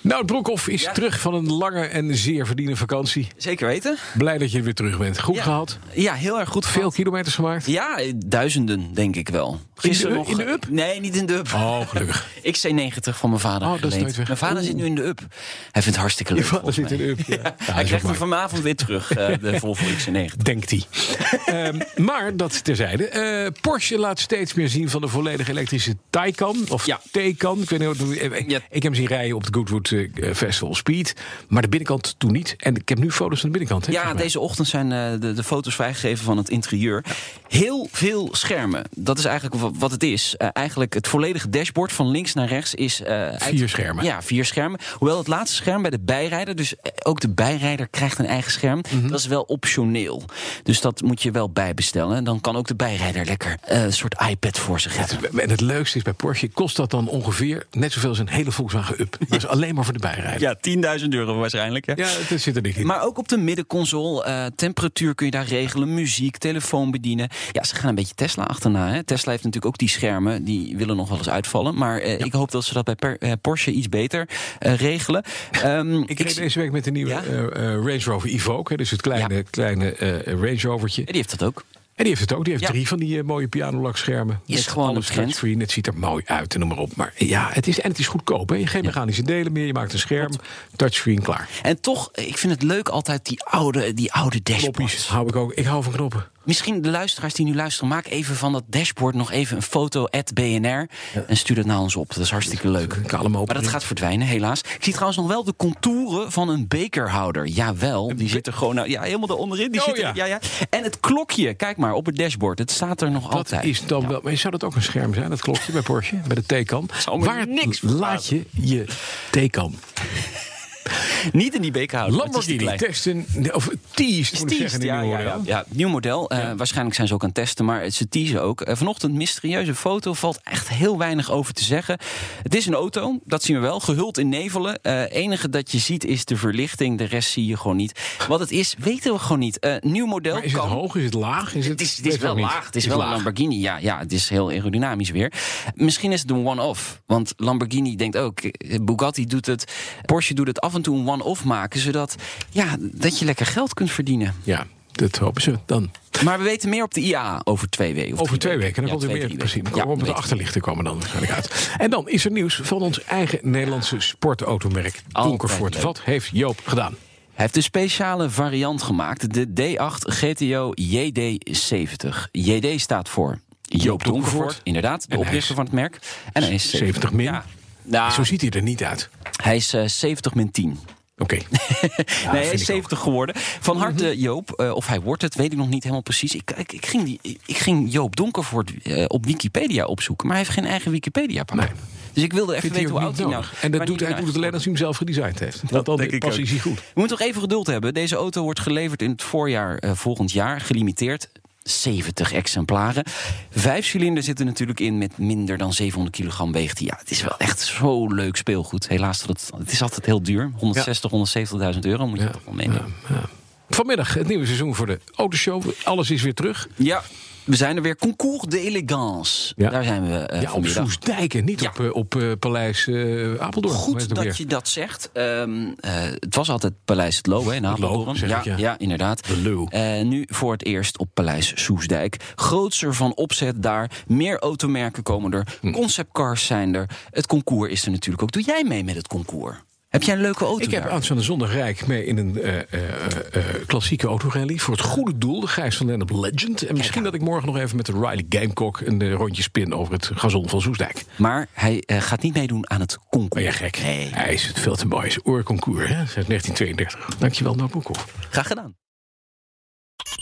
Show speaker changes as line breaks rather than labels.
Nou, Broekhoff is terug van een lange en zeer verdiende vakantie.
Zeker weten.
Blij dat je weer terug bent. Goed
Ja.
gehad.
Ja, heel erg goed.
Veel
gehad.
kilometers gemaakt.
Ja, duizenden denk ik wel.
In de- in de up?
Nee, niet in de up.
Oh, gelukkig.
XC90 van mijn vader
Oh, dat is
geleend.
nooit weg.
Mijn vader zit nu in de up. Hij vindt het hartstikke leuk.
Je vader zit in de up, ja.
Hij krijgt hem vanavond weer terug, eh, de Volvo XC90.
Denkt hij. Ehm, maar dat terzijde. Eh, Porsche laat steeds meer zien van de volledig elektrische Taycan. Of
Ja.
Taycan. Ik, weet niet ik,
Ja.
ik heb hem zien rijden op de Goodwood eh, Festival Speed. Maar de binnenkant toen niet. En ik heb nu foto's van de binnenkant. hè,
Ja, deze ochtend zijn eh, de, de foto's vrijgegeven van het interieur. Heel veel schermen. Dat is eigenlijk wat het is. Eh, eigenlijk het volledige dashboard van links naar rechts is... eh,
Vier schermen.
Ja, vier schermen. Hoewel het laatste scherm bij de bijrijder... dus eh, ook de bijrijder krijgt een eigen scherm...
Mhm.
dat is wel optioneel. Dus dat moet je wel bijbestellen. En dan kan ook de bijrijder lekker eh, een soort iPad voor zich hebben.
En het leukste is bij Porsche, kost dat dan ongeveer net zoveel als een hele Volkswagen Up. Dat is alleen maar voor de bijrijder.
Ja, 10.000 euro waarschijnlijk. Hè?
Ja, het zit er niet in.
Maar ook op de middenconsole, eh, temperatuur kun je daar regelen, muziek, telefoon bedienen. Ja, ze gaan een beetje Tesla achterna. Hè. Tesla heeft natuurlijk ook die schermen, die willen nog wel eens uitvallen. Maar eh, ik hoop dat ze dat bij per- eh, Porsche iets beter eh, regelen. Ehm,
Ik reed deze week met de nieuwe
Ja?
Range Rover Evoque. hè, Dus het kleine,
Ja.
kleine Range Rovertje.
die heeft dat ook.
En die heeft het ook. Die heeft
Ja.
drie van die eh, mooie pianolakschermen.
Is gewoon
alles
een
touchscreen. Het ziet er mooi uit en noem maar op. Maar ja, het is, en het is goedkoop. Hè. Geen mechanische delen meer. Je maakt een scherm, touchscreen, klaar.
En toch, ik vind het leuk altijd die oude, die oude dashboards.
Knoppies hou ik ook. Ik hou van knoppen.
Misschien de luisteraars die nu luisteren, maak even van dat dashboard nog even een foto at BNR. En stuur dat naar ons op. Dat is hartstikke leuk. Maar dat gaat verdwijnen, helaas. Ik zie trouwens nog wel de contouren van een bekerhouder. Jawel, die zit er gewoon nou, ja, helemaal daaronderin. Die
Oh,
zit er,
ja.
ja, ja. En het klokje, kijk maar, op het dashboard. Het staat er nog
Dat
altijd.
is dan wel. Maar zou dat ook een scherm zijn, dat klokje bij Porsche? Bij de
me
Waar
niks
laat je je Taycan?
Niet in die is te
Lamborghini testen. Of teased, moet ik
teased,
zeggen. die
ja, ja, ja,
model.
ja, nieuw model. Eh, waarschijnlijk zijn ze ook aan het testen, maar ze teasen ook. Eh, vanochtend mysterieuze foto, valt echt heel weinig over te zeggen. Het is een auto, dat zien we wel, gehuld in nevelen. Het enige dat je ziet is de verlichting, de rest zie je gewoon niet. Wat het is, weten we gewoon niet. Eh, nieuw model
Maar is het
kan...
hoog? Is het laag? Is het,
Het is, het is wel laag. Het is wel een. Lamborghini. Ja, ja, het is heel aerodynamisch weer. Misschien is het een one-off. Want Lamborghini denkt ook, eh, Bugatti doet het, Porsche doet het af en toe een one-off maken, zodat ja, dat je lekker geld kunt verdienen.
Ja, dat hopen ze dan.
Maar we weten meer op de IAA over twee weken.
Over twee weken. Dan
Ja,
komt er meer precies. Dan komen met de
weet ik.
achterlichten komen dan waarschijnlijk uit. En dan is er nieuws van ons eigen Nederlandse sportautomerk Donkervoort. Wat heeft Joop gedaan?
Hij heeft een speciale variant gemaakt, de D8 GTO JD70. JD staat voor Joop Donkervoort,
Donkervoort.
inderdaad, de oprichter van het merk. En hij is
70 min.
Ja. Nou,
Zo ziet hij er niet uit.
hij is eh, 70 min 10.
Oké.
nee, hij is
ik
70 geworden. Van harte Joop, eh, of hij wordt het, weet ik nog niet helemaal precies. Ik, ik, ik, ging, die, ik ging Joop Donkervoort eh, op Wikipedia opzoeken, maar hij heeft geen eigen Wikipedia-pagina.
Nee.
Dus ik wilde even weten hoe oud hij nou.
En dat doet, hij doet het alleen als hij hem zelf gedesigned heeft. Want dan
denk ik
pas is hij goed.
We moeten toch even geduld hebben. Deze auto wordt geleverd in het voorjaar eh, volgend jaar, gelimiteerd. 70 exemplaren. Vijf cilinder zitten natuurlijk in met minder dan 700 kilogram weegt. hij. Ja, het is wel echt zo leuk speelgoed. Helaas, dat het, het is altijd heel duur. 160, 170.000 euro moet je toch wel meenemen.
Vanmiddag het nieuwe seizoen voor de autoshow. Alles is weer terug.
Ja, we zijn er weer. Concours d'élégance.
Ja.
Daar zijn we eh
ja, op
vanmiddag.
Soesdijken, niet
Ja.
op, eh, op eh, Paleis Apeldoorn.
Goed dat je dat zegt. Ehm, eh, het was altijd Paleis het Loo hè, in Apeldoorn. ja,
ik, ja.
ja, inderdaad.
De Loo.
Nu voor het eerst op Paleis Soesdijk. Grootser van opzet daar. Meer automerken komen er.
Hm.
Conceptcars zijn er. Het concours is er natuurlijk ook. Doe jij mee met het concours? Heb jij een leuke auto
Ik heb
daar?
aanstaande zondag rijk mee in een eh, eh, eh, klassieke autorally. Voor het goede doel, de Gijs van Lennep Legend. En misschien dat ik morgen nog even met de Riley Gamecock... een eh, rondje spin over het gazon van Soesdijk.
Maar hij eh, gaat niet meedoen aan het concours.
Ben je gek?
Nee.
Hij is het veel te mooi. Is oorconcours, hè? Sinds 1932. Dankjewel, Broekhoff.
Graag gedaan.